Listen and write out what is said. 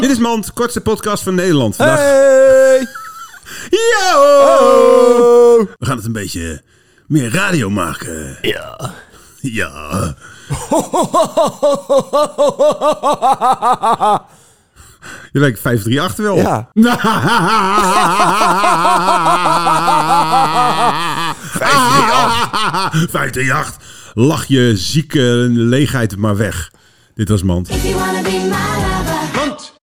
Dit is Mand, kortste podcast van Nederland. Vandaag... Hey! Yo! Oh! We gaan het een beetje meer radio maken. Ja. Ja. Je lijkt 538 wel. Ja. 538. 538. Lach je zieke leegheid maar weg. Dit was Mand.